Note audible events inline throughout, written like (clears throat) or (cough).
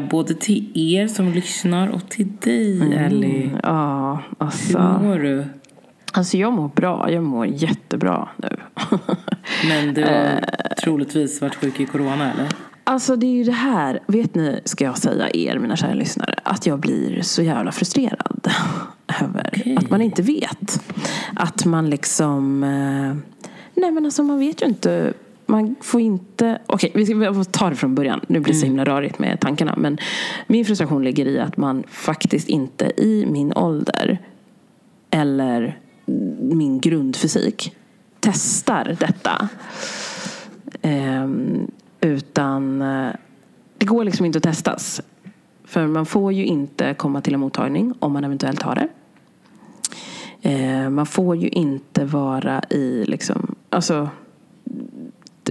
både till er som lyssnar och till dig Ellie. Ja, Hur alltså. mår du? Alltså jag mår bra. Jag mår jättebra nu. (laughs) Men du Eh. har troligtvis varit sjuk i corona eller? Alltså det är ju det här, vet ni, ska jag säga er mina kära lyssnare, att jag blir så jävla frustrerad (laughs) över Okej. att man inte vet. Att man liksom, eh, nej men alltså man vet ju inte, man får inte, okej vi ska vi får ta det från början, nu blir det så himla rörigt med tankarna, men min frustration ligger i att man faktiskt inte i min ålder eller min grundfysik testar detta. Ehm, utan eh, det går liksom inte att testas. För man får ju inte komma till en mottagning om man eventuellt har det. Eh, man får ju inte vara i liksom, alltså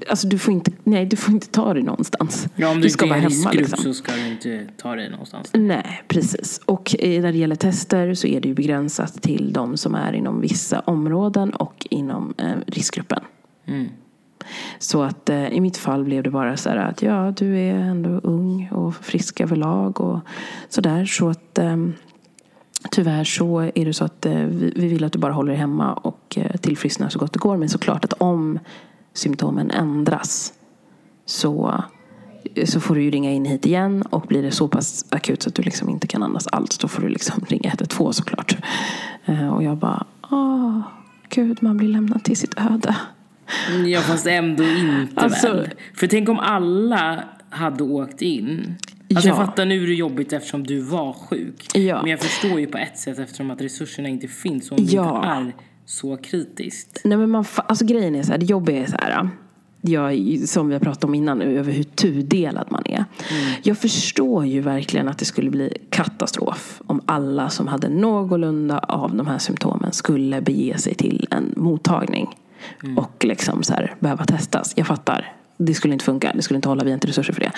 Alltså du får inte, nej du får inte ta dig någonstans. Ja, om du, du ska inte är vara hemma liksom. så ska du inte ta dig någonstans. Nej, precis. Och eh, när det gäller tester så är det ju begränsat till de som är inom vissa områden och inom eh, riskgruppen. Mm. Så att eh, i mitt fall blev det bara så här att ja, du är ändå ung och frisk överlag och sådär. Så att eh, tyvärr så är det så att eh, vi, vi vill att du bara håller dig hemma och eh, tillfrisknar så gott det går. Men såklart att om symptomen ändras så, så får du ju ringa in hit igen och blir det så pass akut så att du liksom inte kan andas alls då får du liksom (laughs) ringa 112 såklart. Eh, och jag bara, åh, gud man blir lämnad till sitt öde. Ja fast ändå inte Alltså- väl? För tänk om alla hade åkt in. Alltså jag Ja. fattar nu är det jobbigt eftersom du var sjuk. Ja. Men jag förstår ju på ett sätt eftersom att resurserna inte finns om Ja. inte är så kritiskt. Nej men man, alltså grejen är så här, det jobbiga är så här. Jag, som vi har pratat om innan nu, över hur tudelad man är. Jag förstår ju verkligen att det skulle bli katastrof om alla som hade någorlunda av de här symptomen skulle bege sig till en mottagning. Och liksom så här, behöva testas. Jag fattar. Det skulle inte funka. Det skulle inte hålla. Vi har inte resurser för det.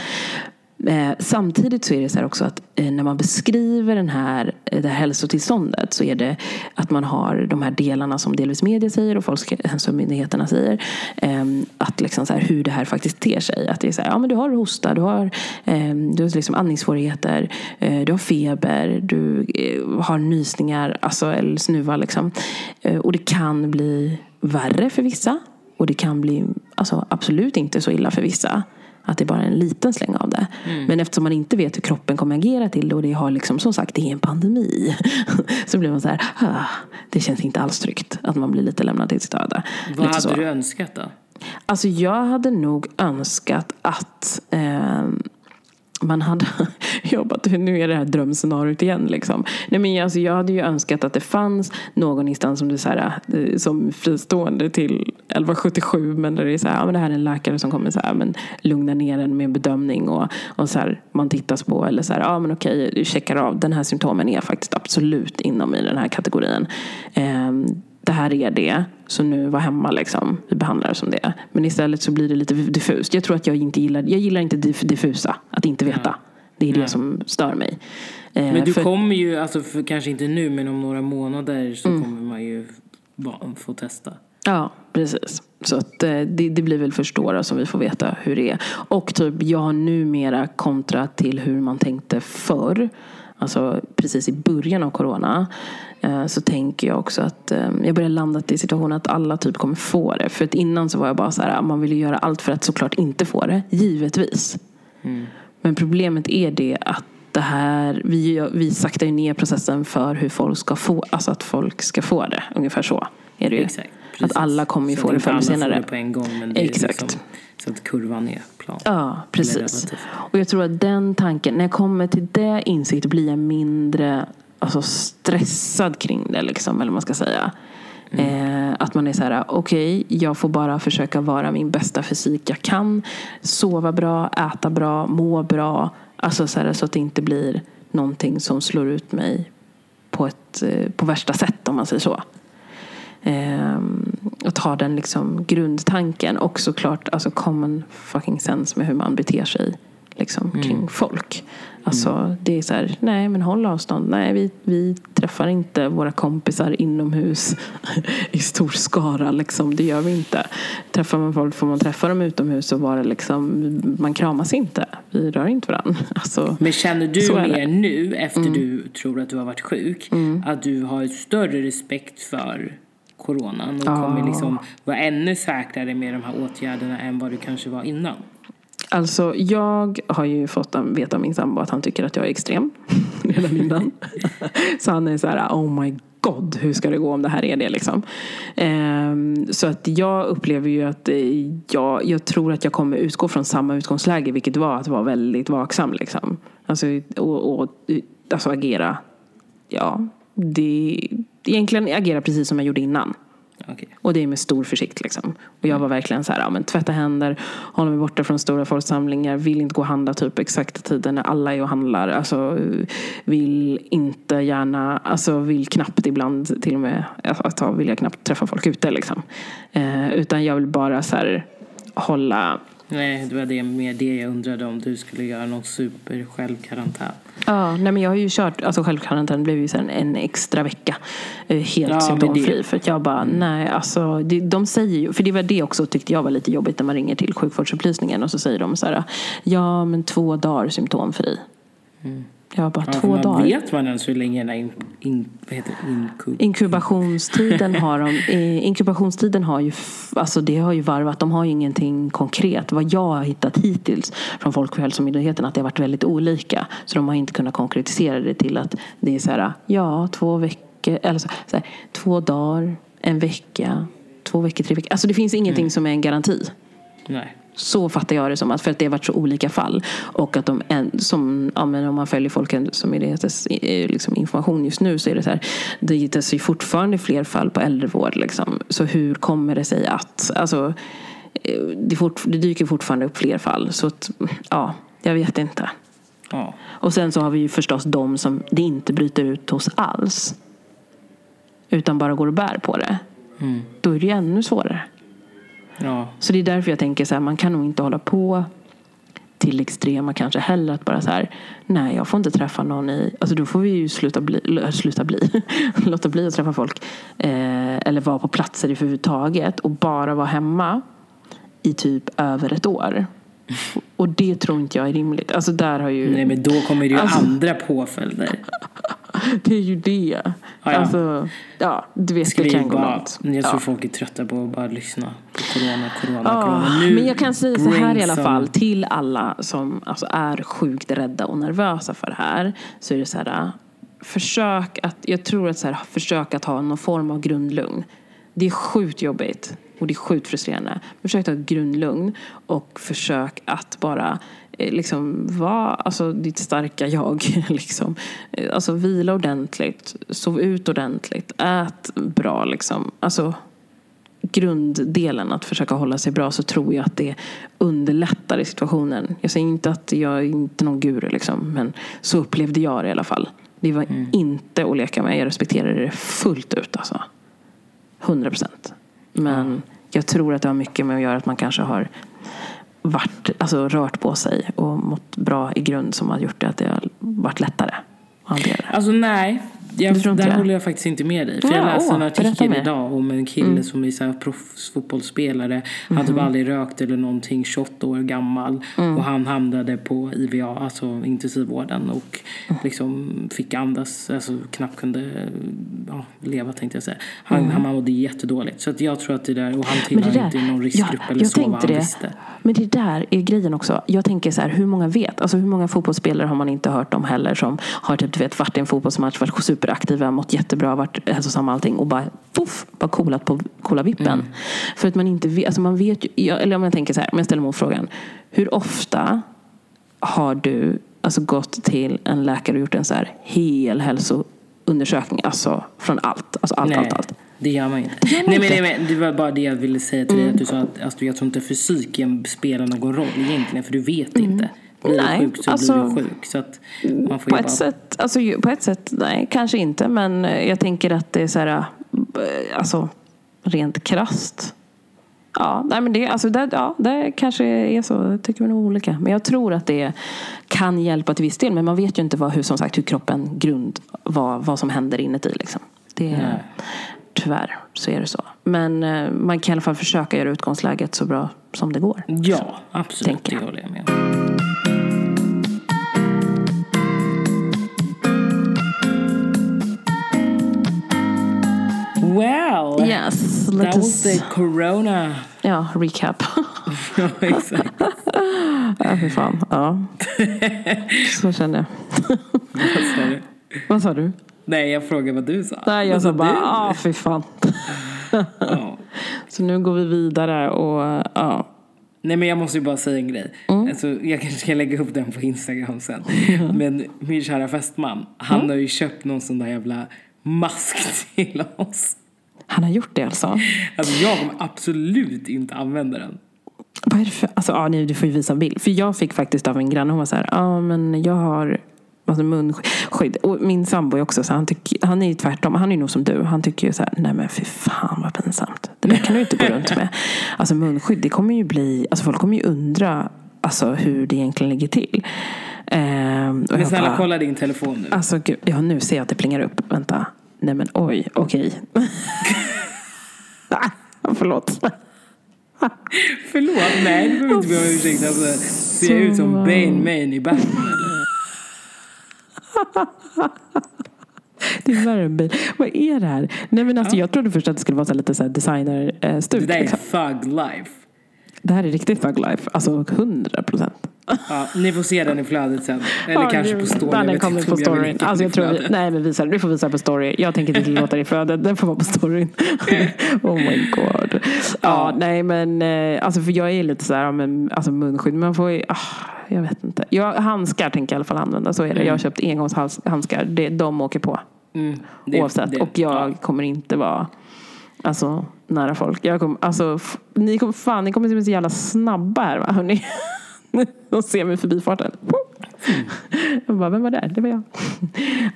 Eh, samtidigt så är det så här också att eh, när man beskriver den här, eh, det här hälsotillståndet så är det att man har de här delarna som delvis media säger och Folkhälsomyndigheterna säger. Eh, att liksom så här, hur det här faktiskt ter sig. Att det är så här, ja men du har hosta, du har, ehm, du har liksom andningssvårigheter, eh, du har feber, du eh, har nysningar, alltså, eller snuva liksom. Och det kan bli värre för vissa. Och det kan bli alltså, absolut inte så illa för vissa. Att det är bara en liten släng av det. Men eftersom man inte vet hur kroppen kommer agera till det och det har liksom som sagt det är en pandemi. (laughs) Så blir man så här, ah, det känns inte alls tryggt att man blir lite lämnad till sitt öde. Vad hade så. du önskat då? Alltså jag hade nog önskat att eh, man hade (laughs) jobbat, nu är det här drömscenariot igen liksom. Nej men alltså jag hade ju önskat att det fanns någon instans som det så här, eh, som fristående till 1177 men där det är så här, ja men det här är en läkare som kommer så här, men lugna ner en med en bedömning och, och så här, man tittas på eller så här, ja men okej, du checkar av, den här symptomen är faktiskt absolut inom i den här kategorin. Eh, det här är det, så nu var hemma liksom. Vi behandlar det som det. Men istället så blir det lite diffust. Jag tror att jag inte gillar, jag gillar inte diff- diffusa, att inte veta. Det är det som stör mig. Eh, Men du för- kommer ju, alltså för, kanske inte nu men om några månader så Mm. kommer man ju få testa. Ja, precis. Så att, eh, det, det blir väl först då som vi får veta hur det är. Och typ, jag har numera kontra till hur man tänkte förr. Alltså precis i början av corona. Eh, Så tänker jag också att eh, jag börjar landa i situationen att alla typ kommer få det. För att innan så var jag bara så här, man vill ju göra allt för att såklart inte få det. Givetvis. Men problemet är det att det här, vi, vi saktar ju ner processen för hur folk ska få, alltså att folk ska få det. Ungefär så är det ju. Exakt. Att alla kommer ju Så få det förr eller senare. får det på en gång men det Exakt. är liksom, så att kurvan är plan. Ja, precis. Och jag tror att den tanken, när jag kommer till det insikt blir jag mindre alltså, stressad kring det. Liksom, eller vad man ska säga. Eh, att man är så här, okej, jag får bara försöka vara min bästa fysik jag kan. Sova bra, äta bra, må bra. Alltså så, här, så att det inte blir någonting som slår ut mig på, ett, eh, på värsta sätt om man säger så. Ehm, och ta den liksom grundtanken och såklart alltså common fucking sense med hur man beter sig liksom, kring folk. Alltså, det är så här, nej men håll avstånd. Nej, vi, vi träffar inte våra kompisar inomhus (laughs) i stor skara. Liksom. Det gör vi inte. Träffar man folk får man träffa dem utomhus och vara liksom, man kramas inte. Vi rör inte varandra. (laughs) Alltså, Men känner du mer nu, efter du tror att du har varit sjuk, att du har större respekt för coronan och Ja. kommer liksom vara ännu säkrare med de här åtgärderna än vad du kanske var innan? Alltså, jag har ju fått veta av min sambo att han tycker att jag är extrem. (laughs) Redan innan. så han är så här, oh my god, hur ska det gå om det här är det liksom. Ehm, så att jag upplever ju att eh, jag, jag tror att jag kommer utgå från samma utgångsläge, vilket var att vara väldigt vaksam liksom. Alltså, och, och eh, alltså agera, ja, det, egentligen agera precis som jag gjorde innan. Okej. Och det är med stor försikt liksom. Och jag var verkligen så här, ja, men tvätta händer, hålla mig borta från stora folksamlingar, vill inte gå och handla typ exakta tider när alla är och handlar. Alltså vill inte gärna, alltså vill knappt ibland till och med, alltså, vill jag knappt träffa folk ute liksom. Eh, utan jag vill bara så här hålla Nej, det var det, mer det jag undrade om du skulle göra någon super självkarantän. Ja, nej men jag har ju kört, alltså självkarantän blev ju sen en extra vecka eh, helt Ja, symptomfri. För att jag bara, nej alltså, det, de säger ju, för det var det också tyckte jag var lite jobbigt när man ringer till sjukvårdsupplysningen och så säger de så här, ja men två dagar symptomfri. Jag bara, Ja, två man dagar? vet man ens hur länge den in, in, vad heter det? Inkub... Inkubationstiden har de, (laughs) eh, inkubationstiden har ju, alltså det har ju varvat, de har ju ingenting konkret. Vad jag har hittat hittills från Folkhälsomyndigheten att det har varit väldigt olika. Så de har inte kunnat konkretisera det till att det är så här, ja två veckor, eller så, så här, två dagar, en vecka, två veckor, tre veckor. Alltså det finns ingenting som är en garanti. Nej. Så fattar jag det som, att för att det har varit så olika fall. Och att de, som, ja, om man följer Folkhälsomyndighetens eh, liksom information just nu så är det så här, det hittas ju fortfarande fler fall på äldrevård. Liksom. Så hur kommer det sig att, alltså, eh, det, fort, det dyker fortfarande upp fler fall. Så att, ja, jag vet inte. Ja. Och sen så har vi ju förstås de som det inte bryter ut hos alls. Utan bara går och bär på det. Mm. Då är det ju ännu svårare. Ja. Så det är därför jag tänker så här, man kan nog inte hålla på till extrema kanske heller. Att bara så här, nej jag får inte träffa någon i, alltså då får vi ju sluta bli, sluta bli, (laughs) låta bli att träffa folk. Eh, eller vara på platser överhuvudtaget och bara vara hemma i typ över ett år. Och det tror inte jag är rimligt. Alltså där har ju, Nej men då kommer det ju Alltså- andra påföljder. (laughs) det är ju det. Ja, ja. Alltså, ja, du vet Ska det kan gå långt. jag tror Ja. folk är trötta på att bara lyssna på corona, corona, Ja, corona. Nu men jag kan säga så här i alla fall till alla som alltså, är sjukt rädda och nervösa för det här. Så är det så här, försök att, jag tror att så här, försök att ha någon form av grundlugn. Det är sjukt jobbigt och det är sjukt frustrerande. Försök att ha ett grundlugn och försök att bara liksom vara alltså, ditt starka jag. (laughs) Liksom. Eh, Alltså vila ordentligt, sov ut ordentligt, ät bra liksom. Alltså grunddelen att försöka hålla sig bra så tror jag att det underlättar i situationen. Jag säger inte att jag är inte någon guru liksom, men så upplevde jag det i alla fall. Det var inte att leka med. Jag respekterade det fullt ut alltså. 100 procent. Men jag tror att det har mycket med att göra att man kanske har varit, alltså, rört på sig och mått bra i grund som har gjort det att det har varit lättare att hantera det. Alltså nej, jag, där det? håller jag faktiskt inte med dig. För jag Ja, läste åh, en artikel idag om en kille som är så här proffsfotbollsspelare. Han Mhm. typ aldrig rökt eller någonting, 28 år gammal. Mm. Och han hamnade på IVA, alltså intensivvården. Och Mm. liksom fick andas, alltså knappt kunde ja, leva tänkte jag säga. Han, han mådde jättedåligt. Så att jag tror att det där, och han Mm. Tillhör där, inte någon riskgrupp eller jag så vad han det. visste. Men det där är grejen också. Jag tänker så här, hur många vet? Alltså hur många fotbollsspelare har man inte hört om heller som har typ, du vet, varit i en fotbollsmatch, varit superaktiva, mått jättebra, varit hälsosamma och allting och bara poff, bara coolat på coola vippen. Mm. För att man inte vet, alltså man vet ju, jag, eller om jag tänker så här, om jag ställer motfrågan. Hur ofta har du alltså gått till en läkare och gjort en så här hel hälsoundersökning, alltså från allt, alltså allt, Nej, allt, allt. det gör man inte. gör man Nej, men, inte. nej, men det var bara det jag ville säga till dig. Att du sa att alltså, jag tror inte fysiken spelar någon roll egentligen. För du vet inte. Blir Nej, du sjuk så alltså- blir du sjuk. Så att man får På ett, sätt, alltså, på ett sätt, nej, kanske inte. Men eh, jag tänker att det är så här, eh, alltså rent krasst. Ja, nej men det, alltså det, ja, det kanske är så. Det tycker vi nog olika. Men jag tror att det kan hjälpa till viss del. Men man vet ju inte vad, hur, som sagt, hur kroppen grund, vad, vad som händer inuti. Liksom. Det, Nej. tyvärr så är det så. Men eh, man kan i alla fall försöka göra utgångsläget så bra som det går. Ja, absolut. Tänker Det håller jag med om. Well, Yes, let that was us- the corona. Ja, recap. (laughs) ja, exakt. ja, fy fan. Ja. Så känner jag. Vad sa du? Vad sa du? Nej, jag frågade vad du sa. Nej, jag Vad sa bara, du? ah fy fan. Ja. Så nu går vi vidare och ja. Nej men jag måste ju bara säga en grej. Mm. Alltså, jag kanske ska lägga upp den på Instagram sen. Men min kära fästman, han Mm. har ju köpt någon sån där jävla mask (laughs) till oss. Han har gjort det alltså. Alltså jag kommer absolut inte använda den. Vad är det för, alltså ja, nej, du får ju visa en bild. För jag fick faktiskt av en granne, hon var så här, ja men jag har alltså munskydd. Och min sambo är också så han, tycker, han är ju tvärtom, han är ju nog som du. Han tycker ju så här, nej men fy fan vad pinsamt. Det där kan du inte gå runt med. (laughs) Alltså munskydd, det kommer ju bli, alltså folk kommer ju undra alltså, hur det egentligen ligger till. Ehm, Men snälla bara, kolla din telefon nu. Alltså gud, ja nu ser jag att det plingar upp. Vänta. Nej men oj, okej. (laughs) Ah, Förlåt. Förlåt, nej du behöver inte be om ursäkt. Alltså, ser jag ut som Bane Main i Batman eller? Det är värre än bil. Vad är det här? Nej men alltså jag trodde först att det skulle vara så lite så här designer eh, Det där är Liksom. thug life. Det här är riktigt thug life. Alltså 100 procent. Ja, ni får se den i flödet sen. Eller kanske på story. Den kommer på storyn. Alltså jag tror vi, nej men visa, du får visa på story. Jag tänker inte låta det i flödet. Den får vara på storyn. (laughs) oh my god. Ja, nej men eh, alltså för jag är lite så här, ja, men, alltså munskydd. Man får ju, ah, jag vet inte. Jag, handskar tänker jag i alla fall använda. Så är det. Jag har köpt engångshandskar. Det, de åker på. Mm, det- oavsett. det- och jag ja. kommer inte vara alltså, nära folk. Jag kommer, alltså, ni kommer, fan, ni kommer se mig så jävla snabba här va, hörni. (laughs) De ser mig förbi farten. (laughs) Jag bara, vem var där? Det var jag.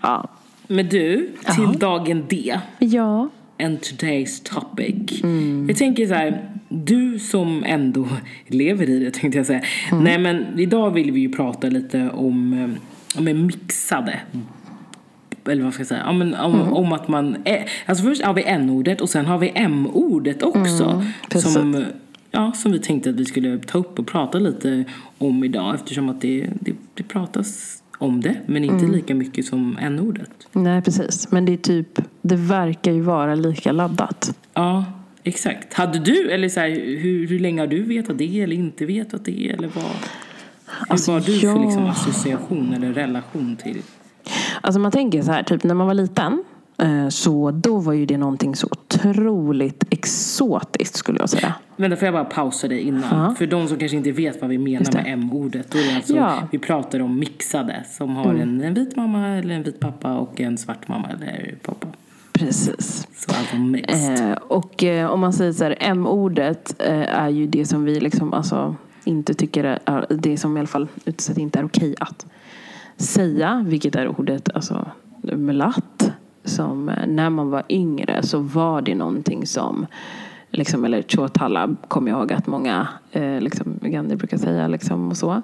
Ja. Men du, till dagen D. Ja. and today's topic. Mm. Jag tänker så här, du som ändå (laughs) lever i det tänkte jag säga. Mm. Nej men idag vill vi ju prata lite om, eh, om mixade eller vad ska jag säga, ja, men om, Mm. om att man, är, alltså först har vi n-ordet och sen har vi m-ordet också. Mm, som, ja, som vi tänkte att vi skulle ta upp och prata lite om idag eftersom att det, det, det pratas om det men inte Mm. lika mycket som n-ordet. Nej, precis. Men det är typ, det verkar ju vara lika laddat. Ja, exakt. Hade du, eller så här, hur, hur länge har du vetat det eller inte vetat det? Eller vad, hur Alltså, var du för jag- liksom association eller relation till? Alltså man tänker så här, typ när man var liten. eh, Så då var ju det någonting så otroligt exotiskt skulle jag säga. Vänta, får jag bara pausa dig innan? Ja. För de som kanske inte vet vad vi menar med m-ordet. Då är det alltså, Ja. Mm. vi pratar om mixade som har en, en vit mamma eller en vit pappa och en svart mamma eller pappa. Precis. Så alltså mixed. Eh, och eh, om man säger så här, M-ordet eh, är ju det som vi liksom alltså inte tycker är, är det som i alla fall utsett inte är okej att säga, vilket är ordet alltså mulatt. Som eh, när man var yngre så var det någonting som Liksom, eller chotala kommer jag ihåg att många eh, liksom, Uganda brukar säga. Liksom, och så.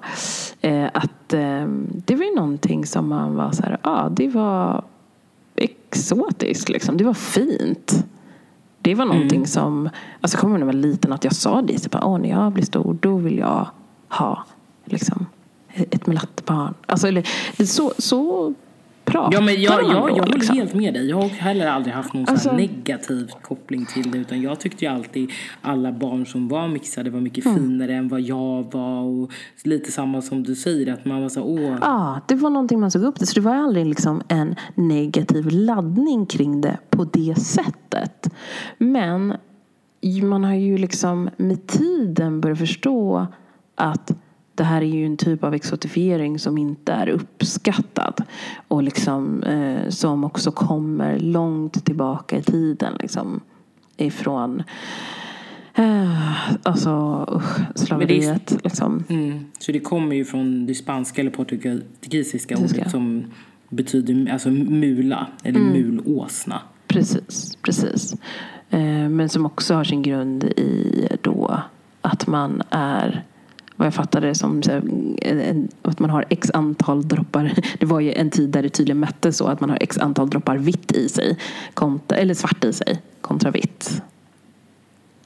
Eh, att eh, det var ju någonting som man var så här, ja ah, det var exotiskt liksom. Det var fint. Det var någonting som, alltså jag kommer ihåg när jag var liten att jag sa det. Så bara, Åh, när jag blir stor då vill jag ha liksom, ett mulattbarn. Alltså, eller, så, så pratar Ja men jag, man jag, då, jag håller liksom. helt med dig. Jag har heller aldrig haft någon Alltså- negativ koppling till det. Utan jag tyckte ju alltid alla barn som var mixade var mycket Mm. finare än vad jag var. Och lite samma som du säger att man var så åh. Ja, det var någonting man såg upp till. Så det var aldrig liksom en negativ laddning kring det på det sättet. Men man har ju liksom med tiden börjat förstå att det här är ju en typ av exotifiering som inte är uppskattad. Och liksom, eh, som också kommer långt tillbaka i tiden. Liksom, ifrån eh, alltså, usch, slaveriet. Liksom. Mm. Så det kommer ju från det spanska eller portugisiska Portugisiska. ordet som betyder alltså mula eller Mm. mulåsna. Precis, precis. Eh, men som också har sin grund i då att man är vad jag fattade det som att man har x antal droppar. (laughs) Det var ju en tid där det tydligen mättes så att man har x antal droppar vitt i sig. Kontra, eller svart i sig kontra vitt.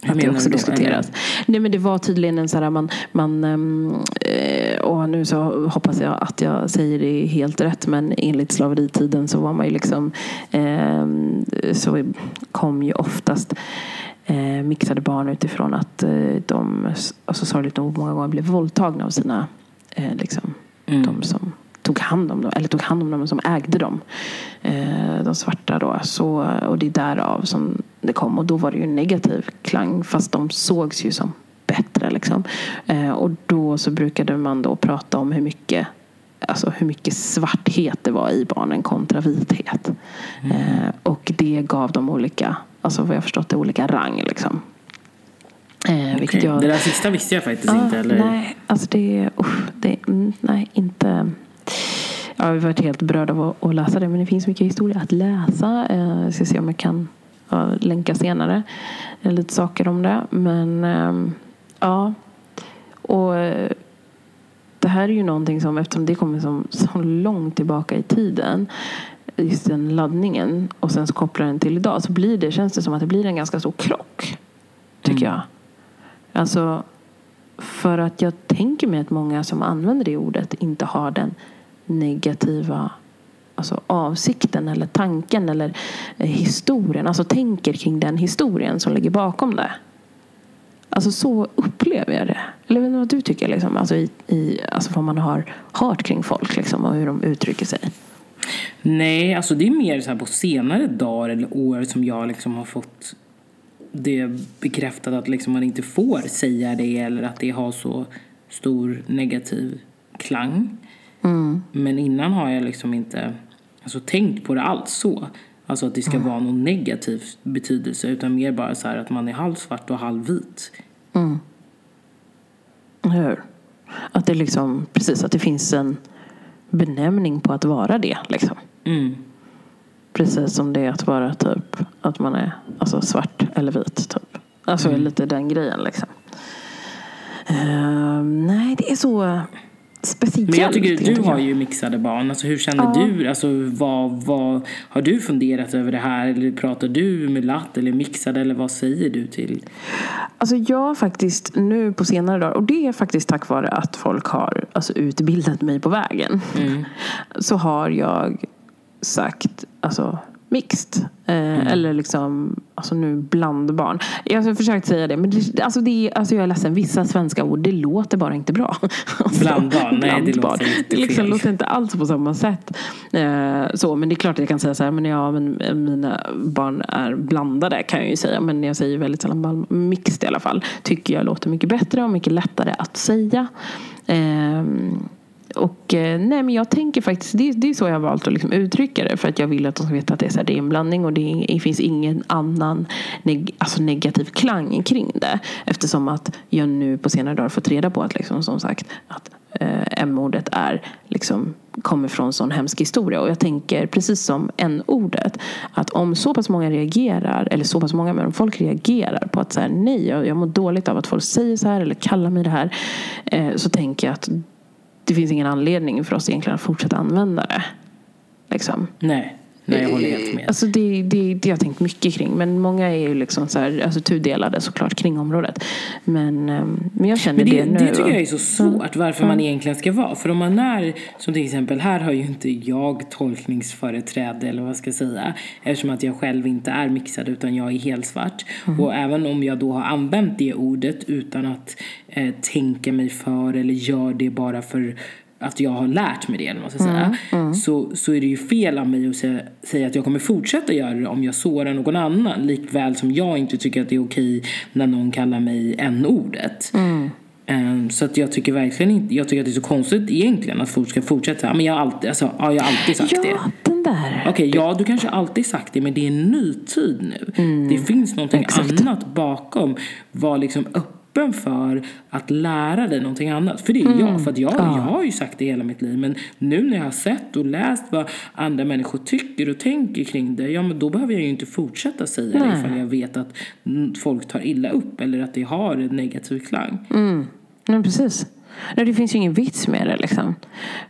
Hur att det också då? diskuteras. Nej men det var tydligen en sån här man, man ehm, eh, och nu så hoppas jag att jag säger det helt rätt men enligt slaveritiden så var man ju liksom eh, så kom ju oftast eh, mixade barn utifrån att eh, de alltså sorgligt nog många gånger blev våldtagna av sina eh, liksom, Mm. de som tog hand om dem, eller tog hand om dem som ägde dem. Eh, de svarta då. Så, och det är därav som det kom. Och då var det ju en negativ klang fast de sågs ju som bättre. Liksom. Eh, och då så brukade man då prata om hur mycket Alltså hur mycket svarthet det var i barnen kontra vithet. Eh, och det gav dem olika, alltså vad jag förstått det, olika rang. Liksom. Eh, Okej. jag, Det där sista visste jag faktiskt Ja, inte. Eller? Nej, alltså det, usch, det mm, nej, inte. Jag har varit helt berörd av att, att läsa det, men det finns mycket historia att läsa. Eh, Jag ska se om jag kan ja, länka senare eh, lite saker om det. Men ehm, ja, och eh, det här är ju någonting som, eftersom det kommer som, så långt tillbaka i tiden, just den laddningen, och sen så kopplar den till idag, så blir det, känns det som att det blir en ganska stor krock. Tycker jag. Alltså, för att jag tänker mig att många som använder det ordet inte har den negativa alltså, avsikten eller tanken eller eh, historien. Alltså tänker kring den historien som ligger bakom det. Alltså så upplever jag det. Eller vet du vad du tycker? Liksom? Alltså, i, i, alltså vad man har hört kring folk liksom, och hur de uttrycker sig. Nej, alltså det är mer så här på senare dagar eller år som jag liksom har fått det bekräftat att liksom man inte får säga det eller att det har så stor negativ klang. Men innan har jag liksom inte alltså, tänkt på det alls så. Alltså att det ska vara någon negativ betydelse utan mer bara så här att man är halvsvart och halvvit. Eller Hur? Att det liksom, precis, att det finns en benämning på att vara det. Liksom. Mm. Precis som det är att vara typ att man är alltså, svart eller vit. Typ. Alltså lite den grejen liksom. Ehm, nej, det är så speciellt. Men jag tycker du har ju mixade barn. Alltså hur känner Ja. du? Alltså vad, vad, har du funderat över det här? Eller pratar du med latt eller mixade? Eller vad säger du till? Alltså jag har faktiskt nu på senare dagar, och det är faktiskt tack vare att folk har alltså, utbildat mig på vägen. Mm. (laughs) Så har jag sagt alltså mixed. Eh, Eller liksom, alltså nu blandbarn. Jag har försökt säga det, men det, alltså det, alltså jag är ledsen, vissa svenska ord, det låter bara inte bra. (laughs) Alltså, Blandbarn? Nej, det låter blandbarn. inte Det liksom fel. låter inte alls på samma sätt. Eh, så, men det är klart att jag kan säga så här, men ja, men mina barn är blandade kan jag ju säga. Men jag säger väldigt sällan bland- mixed i alla fall. Tycker jag låter mycket bättre och mycket lättare att säga. Ehm, och eh, nej men jag tänker faktiskt, det, det är så jag har valt att liksom uttrycka det. För att jag vill att de ska veta att det är, så här, det är en blandning och det, är, det finns ingen annan neg, alltså negativ klang kring det. Eftersom att jag nu på senare dagar fått reda på att liksom, som sagt att eh, M-ordet är liksom kommer från sån hemsk historia. Och jag tänker precis som N-ordet att om så pass många reagerar, eller så pass många, men om folk reagerar på att så här, nej, jag, jag mår dåligt av att folk säger så här eller kallar mig det här. Eh, så tänker jag att det finns ingen anledning för oss egentligen att fortsätta använda det. Liksom. Nej, nej jag håller helt med. Alltså det, det, det har jag tänkt mycket kring. Men många är ju liksom så här, alltså tudelade såklart kring området. Men, ehm, men jag känner Men det, det, nu. det tycker jag är så svårt, varför man egentligen ska vara. För om man är, som till exempel, här har ju inte jag tolkningsföreträde eller vad jag ska säga. Eftersom att jag själv inte är mixad utan jag är helt svart. Och även om jag då har använt det ordet utan att eh, tänka mig för eller gör det bara för att jag har lärt mig det eller vad man ska säga. Så, så är det ju fel av mig att säga, säga att jag kommer fortsätta göra det om jag sårar någon annan. Likväl som jag inte tycker att det är okej när någon kallar mig n-ordet. Ehm, Så att jag tycker verkligen inte, jag tycker att det är så konstigt egentligen att folk ska fortsätta. Men jag har alltid, alltså, ja, jag har alltid sagt det. Ja, den där. Okej, ja du kanske alltid sagt det men det är en ny tid nu. Det finns någonting Exakt. annat bakom vad liksom öppen för att lära dig någonting annat. För det är jag. För att jag, jag har ju sagt det hela mitt liv. Men nu när jag har sett och läst vad andra människor tycker och tänker kring det. Ja men då behöver jag ju inte fortsätta säga det ifall jag vet att mm, folk tar illa upp. Eller att det har en negativ klang. Mm. Men precis. Nej, det finns ju ingen vits med det liksom.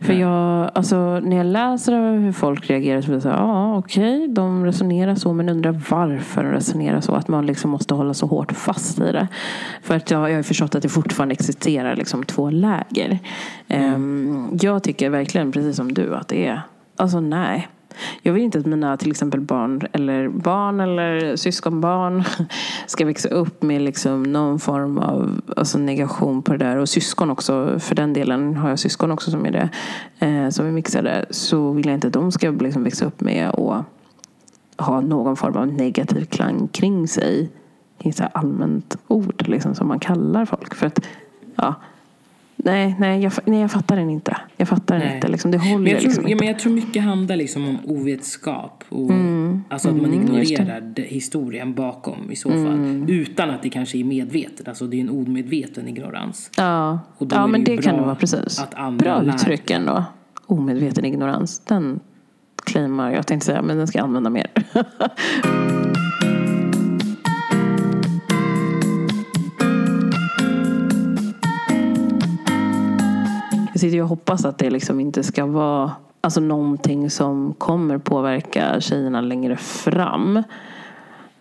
För jag, alltså, när jag läser hur folk reagerar så blir det så ja okej, okay, de resonerar så men undrar varför de resonerar så. Att man liksom måste hålla så hårt fast i det. För att jag, jag har förstått att det fortfarande existerar liksom två läger. Mm. Um, jag tycker verkligen, precis som du, att det är, alltså nej. Jag vill inte att mina till exempel barn eller barn eller syskonbarn (laughs) ska växa upp med liksom någon form av alltså negation på det där. Och syskon också, för den delen har jag syskon också som är det. Eh, som är mixade. Så vill jag inte att de ska liksom växa upp med och ha någon form av negativ klang kring sig. Kring så allmänt ord liksom, som man kallar folk. För att ja, Nej, nej, jag, nej, jag fattar den inte. Jag fattar den inte. Liksom, det håller men jag, tror, liksom ja, men jag tror mycket handlar liksom om ovetskap. Och, mm. Alltså att man mm, ignorerar historien bakom i så fall. Mm. Utan att det kanske är medvetet. Alltså det är en omedveten ignorans. Ja, ja men det, det kan det vara precis. Bra uttryck ändå. Omedveten ignorans. Den claimar jag tänkte säga, men den ska jag använda mer. (laughs) Jag sitter och hoppas att det liksom inte ska vara alltså någonting som kommer påverka tjejerna längre fram.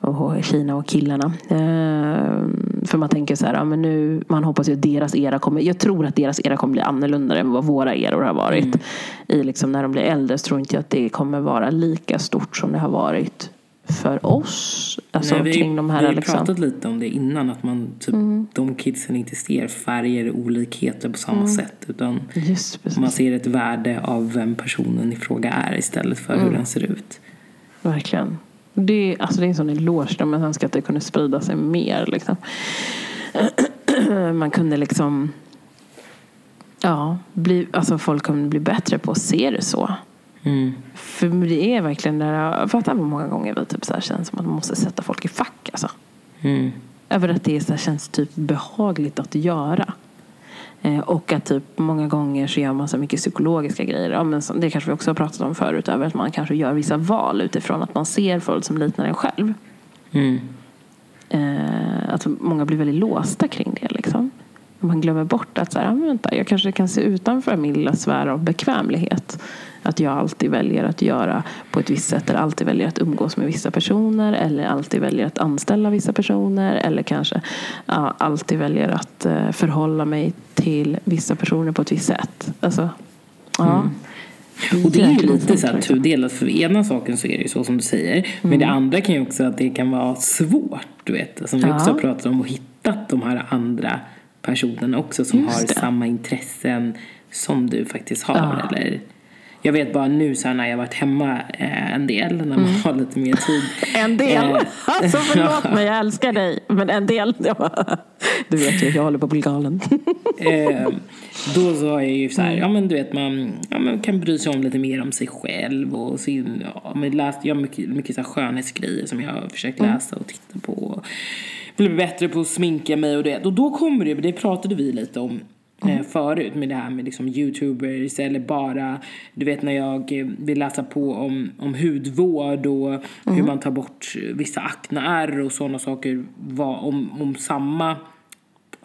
Och tjejerna och killarna. Eh, för man tänker så här, ja, men nu, man hoppas ju att deras era kommer, jag tror att deras era kommer bli annorlunda än vad våra eror har varit. Mm. I liksom när de blir äldre så tror inte jag att det kommer vara lika stort som det har varit för oss. Alltså Nej, vi, kring de här, vi har liksom. pratat lite om det innan. Att man, typ, mm. de kidsen inte ser färger och olikheter på samma mm. sätt. Utan Just, man ser ett värde av vem personen i fråga är istället för mm. hur den ser ut. Verkligen. Det, alltså det är en sån eloge men jag önskar att det kunde sprida sig mer. Liksom. (clears throat) Man kunde liksom Ja, bli, alltså folk kunde bli bättre på att se det så. Mm. För det är verkligen där, jag fattar hur många gånger vi typ så här känns som att man måste sätta folk i fack. Alltså. Mm. Över att det så här, känns typ behagligt att göra. Eh, och att typ många gånger så gör man så mycket psykologiska grejer. Ja, men det kanske vi också har pratat om förut. Över att man kanske gör vissa val utifrån att man ser folk som liknar en själv. Mm. Eh, att många blir väldigt låsta kring det. Liksom. Man glömmer bort att så här, vänta, jag kanske kan se utanför min lilla sfär av bekvämlighet. Att jag alltid väljer att göra på ett visst sätt. Eller alltid väljer att umgås med vissa personer. Eller alltid väljer att anställa vissa personer. Eller kanske ja, alltid väljer att uh, förhålla mig till vissa personer på ett visst sätt. Alltså, ja. Mm. Och det är ju lite så här tudelat. För ena saken så är det ju så som du säger. Mm. Men det andra kan ju också att det kan vara svårt. Du vet, som vi också har pratat om. Och hittat de här andra personerna också. Som Just har det. samma intressen som du faktiskt har. Ja. Eller jag vet bara nu så när jag varit hemma eh, en del, när man mm. har lite mer tid. (laughs) en del? Eh, alltså förlåt (laughs) mig, jag älskar dig. Men en del, (laughs) du vet ju, jag håller på att bli galen. eh, då så har jag ju så här, mm. ja men du vet man, ja, man kan bry sig om lite mer om sig själv och sin, ja, men läst, jag har mycket, mycket så här skönhetsgrejer som jag har försökt mm. läsa och titta på. Bli bättre på att sminka mig och det. Och då kommer det, det pratade vi lite om Mm. förut med det här med liksom youtubers eller bara du vet när jag vill läsa på om, om hudvård och mm. hur man tar bort vissa akneärr och sådana saker var, om, om samma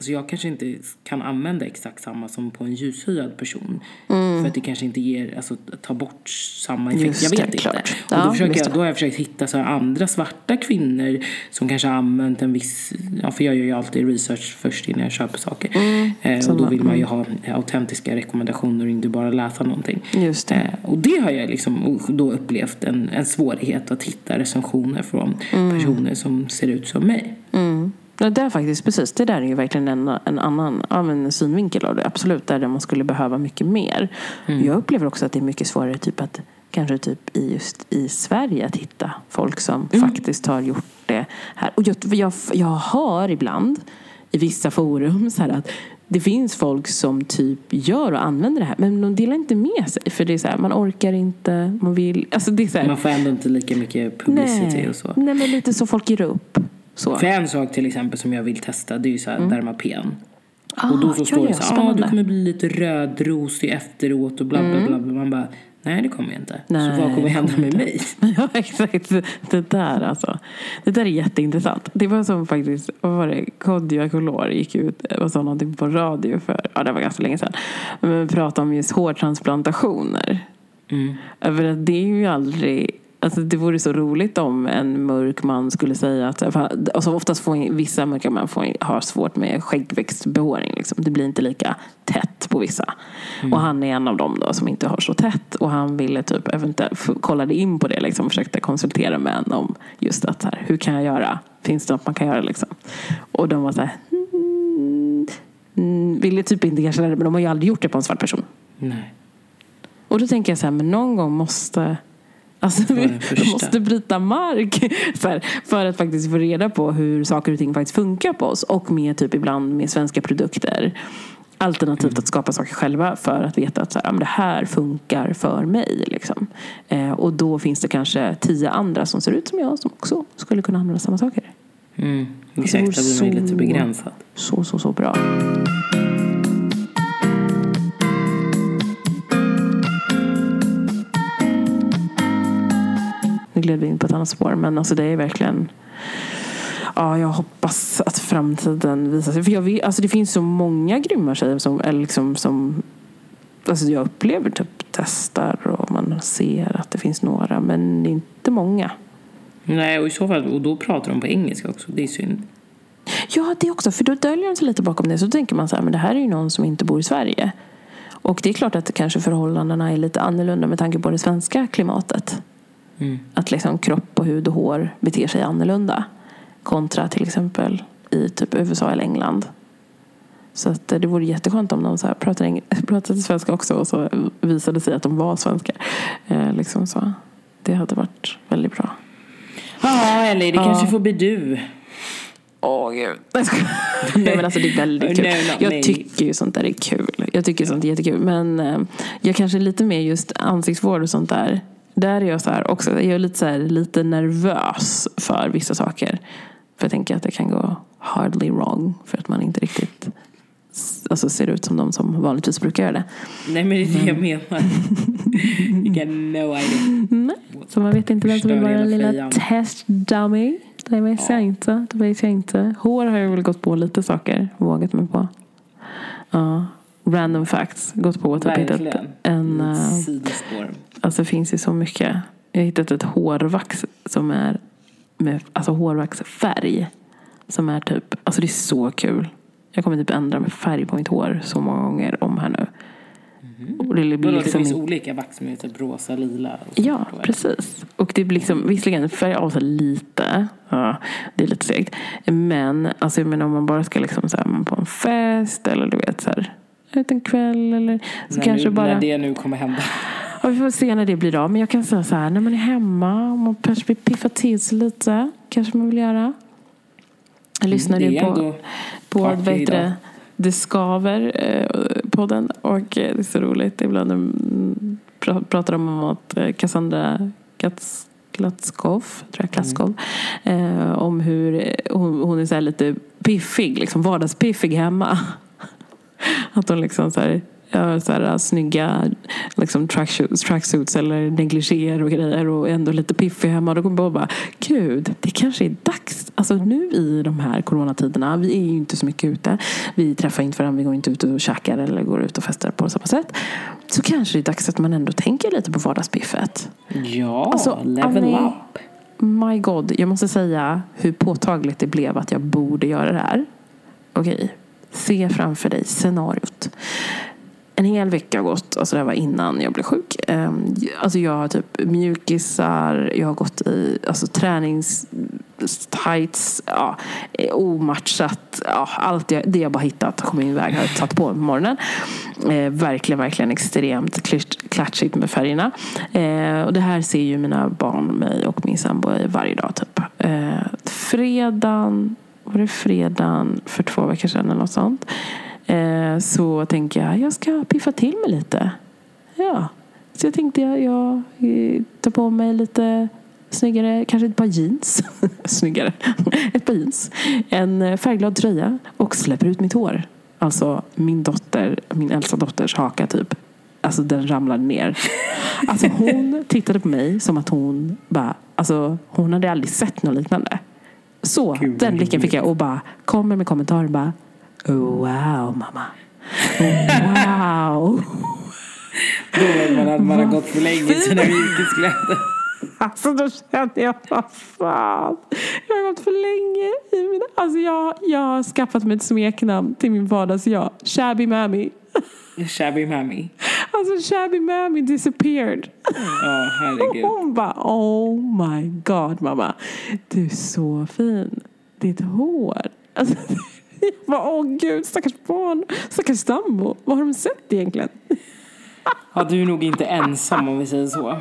Alltså jag kanske inte kan använda exakt samma som på en ljushyad person. Mm. För att det kanske inte ger, alltså tar bort samma effekt. Just jag vet det, inte. Klart. Och då, försöker jag, då har jag försökt hitta så andra svarta kvinnor som kanske har använt en viss, ja för jag gör ju alltid research först innan jag köper saker. Mm. Eh, och då vill man ju ha autentiska rekommendationer och inte bara läsa någonting. Just det. Eh, och det har jag liksom då upplevt en, en svårighet att hitta recensioner från mm. personer som ser ut som mig. Mm. Ja, det är faktiskt precis. Det där är ju verkligen en, en annan ja, en synvinkel av det. Absolut, där man skulle behöva mycket mer. Mm. Jag upplever också att det är mycket svårare typ att kanske typ i just i Sverige att hitta folk som mm. faktiskt har gjort det här. Och jag, jag, jag hör ibland i vissa forum så att det finns folk som typ gör och använder det här men de delar inte med sig för det är så här, man orkar inte, man vill, alltså det är så här, Man får ändå inte lika mycket publicity nej, och så. Nej men lite så folk ger upp. Så. För en sak till exempel som jag vill testa det är ju så här Dermapen. Ah, och då så står det så här, ah, du kommer bli lite rödrosig efteråt och bla bla bla. bla. Man bara, nej det kommer jag inte. Nej, så vad kommer hända med mig? (laughs) Ja, exakt. Det där alltså. Det där är jätteintressant. Det var som faktiskt, vad var det, Kodjo Akolor gick ut och sa någonting på radio för, ja det var ganska länge sedan. Men pratade om just hårtransplantationer. Mm. För att det är ju aldrig Alltså det vore så roligt om en mörk man skulle säga att... Alltså oftast får vissa mörka män får, har svårt med skäggväxtbehåring. Liksom. Det blir inte lika tätt på vissa. Och han är en av dem då som inte har så tätt. Och han ville typ eventuellt, kollade in på det liksom, försökte konsultera med en om just att så här, hur kan jag göra? Finns det något man kan göra liksom? Och de var så här... Mm, mm, ville typ inte erkänna det men de har ju aldrig gjort det på en svart person. Nej. Och då tänker jag så här, men någon gång måste Alltså, vi måste bryta mark här, för att faktiskt få reda på hur saker och ting faktiskt funkar på oss. Och med typ ibland med svenska produkter. Alternativt att skapa saker själva för att veta att så här, det här funkar för mig. Liksom. Eh, och då finns det kanske tio andra som ser ut som jag som också skulle kunna använda samma saker. Mm. Exakt, det blir lite begränsat. Så, så, så bra. Gled vi in på ett annat spår, men alltså det är verkligen... Ja, jag hoppas att framtiden visar sig. För jag vet, alltså det finns så många grymma tjejer som, eller liksom, som alltså jag upplever typ testar och man ser att det finns några, men inte många. Nej, och i så fall, och då pratar de på engelska också. Det är synd. Ja, det också. För då döljer de sig lite bakom det. Så tänker man så här, men det här är ju någon som inte bor i Sverige. Och det är klart att kanske förhållandena är lite annorlunda med tanke på det svenska klimatet. Mm. Att liksom kropp och hud och hår beter sig annorlunda. Kontra till exempel i typ USA eller England. Så att det vore jätteskönt om de så här pratade, eng- (laughs) pratade svenska också och så visade sig att de var svenskar. Eh, liksom så. Det hade varit väldigt bra. Ja, eller det Ja. kanske får bli du. Åh gud. (laughs) Nej, men alltså det är väldigt (laughs) kul. No, not me. Jag tycker ju sånt där är kul. Jag tycker sånt är jättekul. Men eh, jag kanske är lite mer just ansiktsvård och sånt där. Där är jag så här också. Jag är lite, så här, lite nervös för vissa saker. För jag tänker att det kan gå hardly wrong. För att man inte riktigt alltså, ser ut som de som vanligtvis brukar göra det. Nej, men det är det jag Mm. menar. (laughs) You got no idea. Nej. Så man vet inte vem som Förstör vår hela lilla fejan. test dummy. Det vet jag inte. Det vet jag inte. Hår har jag väl gått på lite saker. Vågat mig på. Ja. Random facts. Gått på typ hittat Verkligen. en... Sidospår. Alltså det finns ju så mycket. Jag har hittat ett hårvax som är med alltså hårvaxfärg. Som är typ, alltså det är så kul. Jag kommer typ ändra med färg på mitt hår så många gånger om här nu. Och det blir Vadå, det liksom finns olika vax som är typ rosa, lila. och sånt Ja, precis. Och det blir liksom, visserligen färgar av sig lite. Ja, det är lite segt. Men alltså, jag menar, om man bara ska liksom så här, man på en fest eller du vet så här, ut en kväll eller så när, kanske nu, bara... när det nu kommer hända. Ja, vi får se när det blir av. Men jag kan säga så här, när man är hemma och man kanske vill piffa till sig lite. Kanske man vill göra. Jag lyssnade det ju på, på heter det, skaver eh, podden och eh, det är så roligt. Ibland mm, pra- pratar de om att eh, Cassandra Katz, Klatskov, tror jag, Klatskov eh, om hur eh, hon, hon är så lite piffig, liksom vardagspiffig hemma. (laughs) Att hon liksom så här, gör så här snygga liksom tracksuits, tracksuits eller negligéer och grejer och ändå lite piffig hemma. Då kommer jag bara, gud, det kanske är dags. Alltså nu i de här coronatiderna, vi är ju inte så mycket ute. Vi träffar inte varandra, vi går inte ut och käkar eller går ut och festar på samma sätt. Så kanske det är dags att man ändå tänker lite på vardagspiffet. Ja, Alltså, level Annie- up. My God, jag måste säga hur påtagligt det blev att jag borde göra det här. Okej, se framför dig scenariot. En hel vecka har gått, alltså det här var innan jag blev sjuk. Ehm, alltså jag har typ mjukisar, jag har gått i alltså träningstights, ja, eh, omatchat, ja, allt jag, det jag bara hittat på min väg har jag satt på på morgonen. Eh, verkligen, verkligen extremt klatschigt med färgerna. Eh, och det här ser ju mina barn, mig och min sambo i varje dag typ. Eh, fredagen, var det fredagen för två veckor sedan eller något sånt. Eh, så tänker jag, jag ska piffa till mig lite. Ja. Så jag tänkte jag, jag eh, tar på mig lite snyggare, kanske ett par jeans. (laughs) snyggare. (laughs) ett par jeans. En eh, färgglad tröja och släpper ut mitt hår. Alltså min dotter, min äldsta dotters haka typ. Alltså den ramlade ner. Alltså hon (laughs) tittade på mig som att hon bara, alltså hon hade aldrig sett något liknande. Så, Gud, den blicken fick jag och bara kommer med kommentarer bara oh, Wow mamma. Oh, wow. Då vet man att man har gått för länge i sina. Alltså då kände jag, vad fan. Jag har gått för länge i mina... Alltså jag, jag har skaffat mig ett smeknamn till min vardags-jag. Shabby Mammy. Shabby mammy. Alltså Shabby Mammy disappeared. Ja, herregud. Hon bara oh my god mamma. Du är så fin. Ditt hår. Alltså, jag bara åh gud stackars barn. Stackars sambo. Vad har de sett egentligen? Ja, du är nog inte ensam om vi säger så.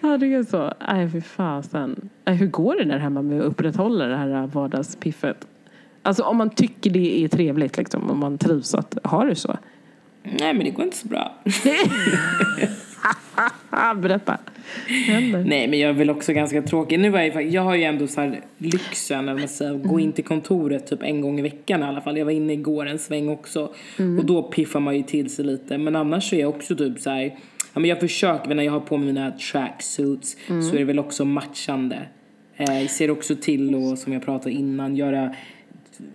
Ja det är så. Nej fy fasen. Hur går det där hemma med att upprätthålla det här vardagspiffet? Alltså om man tycker det är trevligt liksom. Om man trivs att ha det så. Nej, men det går inte så bra. (laughs) Berätta. Händer. Nej, men jag är väl också ganska tråkig. Nu var jag, jag har ju ändå så här lyxen, eller man säger, att gå in till kontoret typ en gång i veckan i alla fall. Jag var inne igår en sväng också. Och då piffar man ju till sig lite. Men annars så är jag också typ så här, ja men jag försöker, när jag har på mig mina tracksuits så är det väl också matchande. Eh, jag ser också till och som jag pratade innan, göra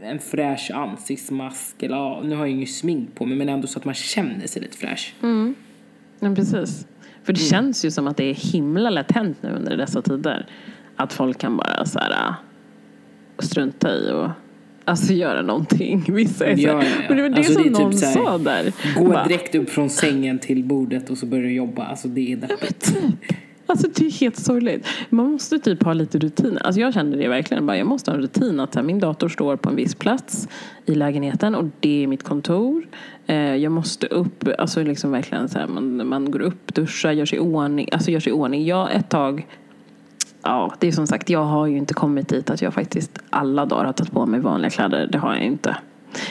en fräsch ansiktsmask. Eller ja, nu har jag ju smink på mig men ändå så att man känner sig lite fräsch. Ja, precis. För det känns ju som att det är himla lätt hänt nu under dessa tider. Att folk kan bara så här, äh, strunta i och alltså göra någonting. (laughs) Vissa är så Ja, ja, ja. Men det var det Alltså, som det typ någon så här, sa där. Gå direkt upp från sängen till bordet och så börjar du jobba. Alltså det är deppigt. Alltså det är helt sorgligt. Man måste typ ha lite rutin. Alltså jag kände det verkligen. Bara, jag måste ha en rutin att här, min dator står på en viss plats i lägenheten och det är mitt kontor. Eh, jag måste upp, alltså liksom verkligen så här, man, man går upp, duschar, gör sig i ordning. Alltså gör sig i ordning. Jag ett tag Ja, det är som sagt, jag har ju inte kommit dit att jag faktiskt alla dagar har tagit på mig vanliga kläder. Det har jag inte.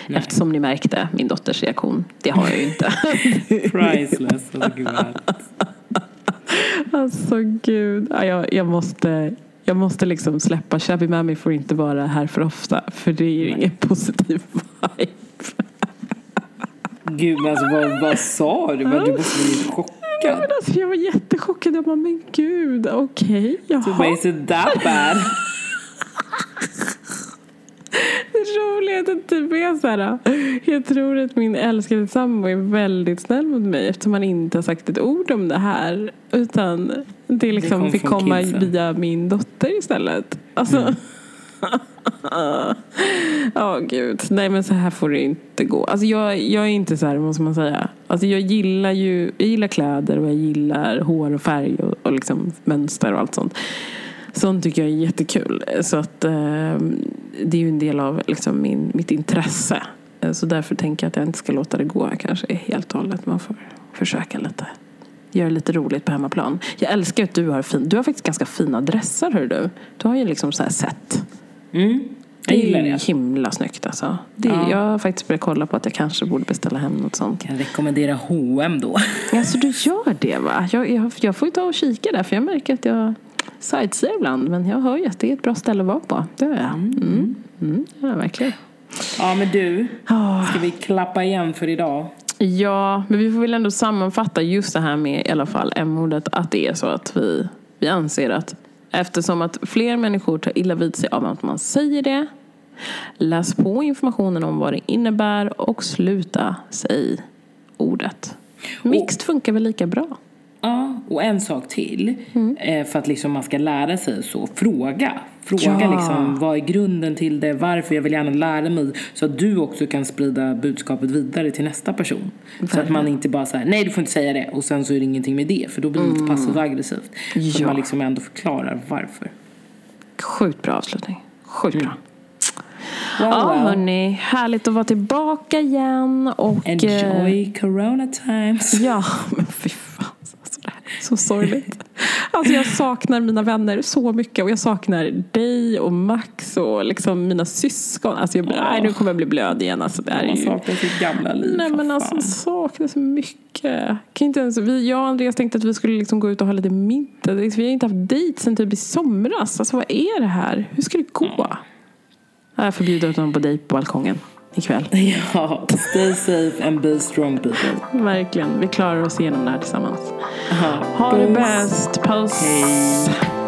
Eftersom ni märkte min dotters reaktion. Det har jag ju inte. (laughs) Priceless. Alltså. Alltså gud, ja, jag, jag måste jag måste liksom släppa Shabby Mammy får inte vara här för ofta för det är ju ingen positiv vibe. Gud men alltså vad, vad sa du? Du måste bli Ja, chockad. men alltså, jag var jättechockad. Jag bara, men gud, okej, Du bara, jaha. is it that bad? (laughs) Det roliga det typ är så här. Jag tror att min älskade sambo är väldigt snäll mot mig eftersom han inte har sagt ett ord om det här. Utan det liksom kom fick komma kidsen. via min dotter istället. Alltså. (laughs) Ja, gud. Nej, men så här får det inte gå. Alltså, jag, jag är inte så här, måste man säga. Alltså, jag gillar ju jag gillar kläder och jag gillar hår och färg och, och liksom mönster och allt sånt. Sånt tycker jag är jättekul. Så att, eh, det är ju en del av liksom, min, mitt intresse. Eh, Så därför tänker jag att jag inte ska låta det gå kanske helt och hållet. Man får försöka lite. Göra lite roligt på hemmaplan. Jag älskar att du har fin, du har faktiskt ganska fina dressar hör du. Du har ju liksom så här set. Mm. Det Jag gillar är ju himla snyggt alltså. Det, Ja. Jag har faktiskt börjat kolla på att jag kanske borde beställa hem något sånt. Kan rekommendera H&M då. Alltså du gör det va? Jag, jag, jag får ju ta och kika där för jag märker att jag sightseer ibland. Men jag hör ju att det är ett bra ställe att vara på. Det gör jag. Mm. Mm, ja, verkligen. Ja men du, ska vi klappa igen för idag? Ja, men vi får väl ändå sammanfatta just det här med i alla fall M-ordet. Att det är så att vi, vi anser att eftersom att fler människor tar illa vid sig av att man säger det. Läs på informationen om vad det innebär och sluta säg ordet. Mixed funkar väl lika bra? Ja, och en sak till. Mm. Eh, för att liksom man ska lära sig så. Fråga. Fråga Ja. liksom, vad är grunden till det? Varför? Jag vill gärna lära mig. Så att du också kan sprida budskapet vidare till nästa person. Så att man inte bara säger nej du får inte säga det. Och sen så är det ingenting med det. För då blir det lite passivt och aggressivt. Så att Ja. man liksom ändå förklarar varför. Sjukt bra avslutning. Sjukt bra. Well, Ja, well. hörni. Härligt att vara tillbaka igen. Och, eh, Enjoy corona times. Ja, men fy fan. Alltså, det här är så sorgligt. Alltså jag saknar mina vänner så mycket och jag saknar dig och Max och liksom mina syskon. Alltså jag, nej, nu kommer jag bli blöd igen. Alltså det är Man ju... saknar sitt gamla liv. Nej men alltså jag saknar så mycket. Kan inte ens, vi, jag och Andreas tänkte att vi skulle liksom gå ut och ha lite middag. Vi har inte haft dejt sen typ i somras. Alltså vad är det här? Hur ska det gå? Jag får bjuda ut honom på dejt på balkongen ikväll. (laughs) Ja, stay safe and be strong people. Verkligen. Vi klarar oss igenom det här tillsammans. Aha. Ha det Puss. bäst. Puss. Hej.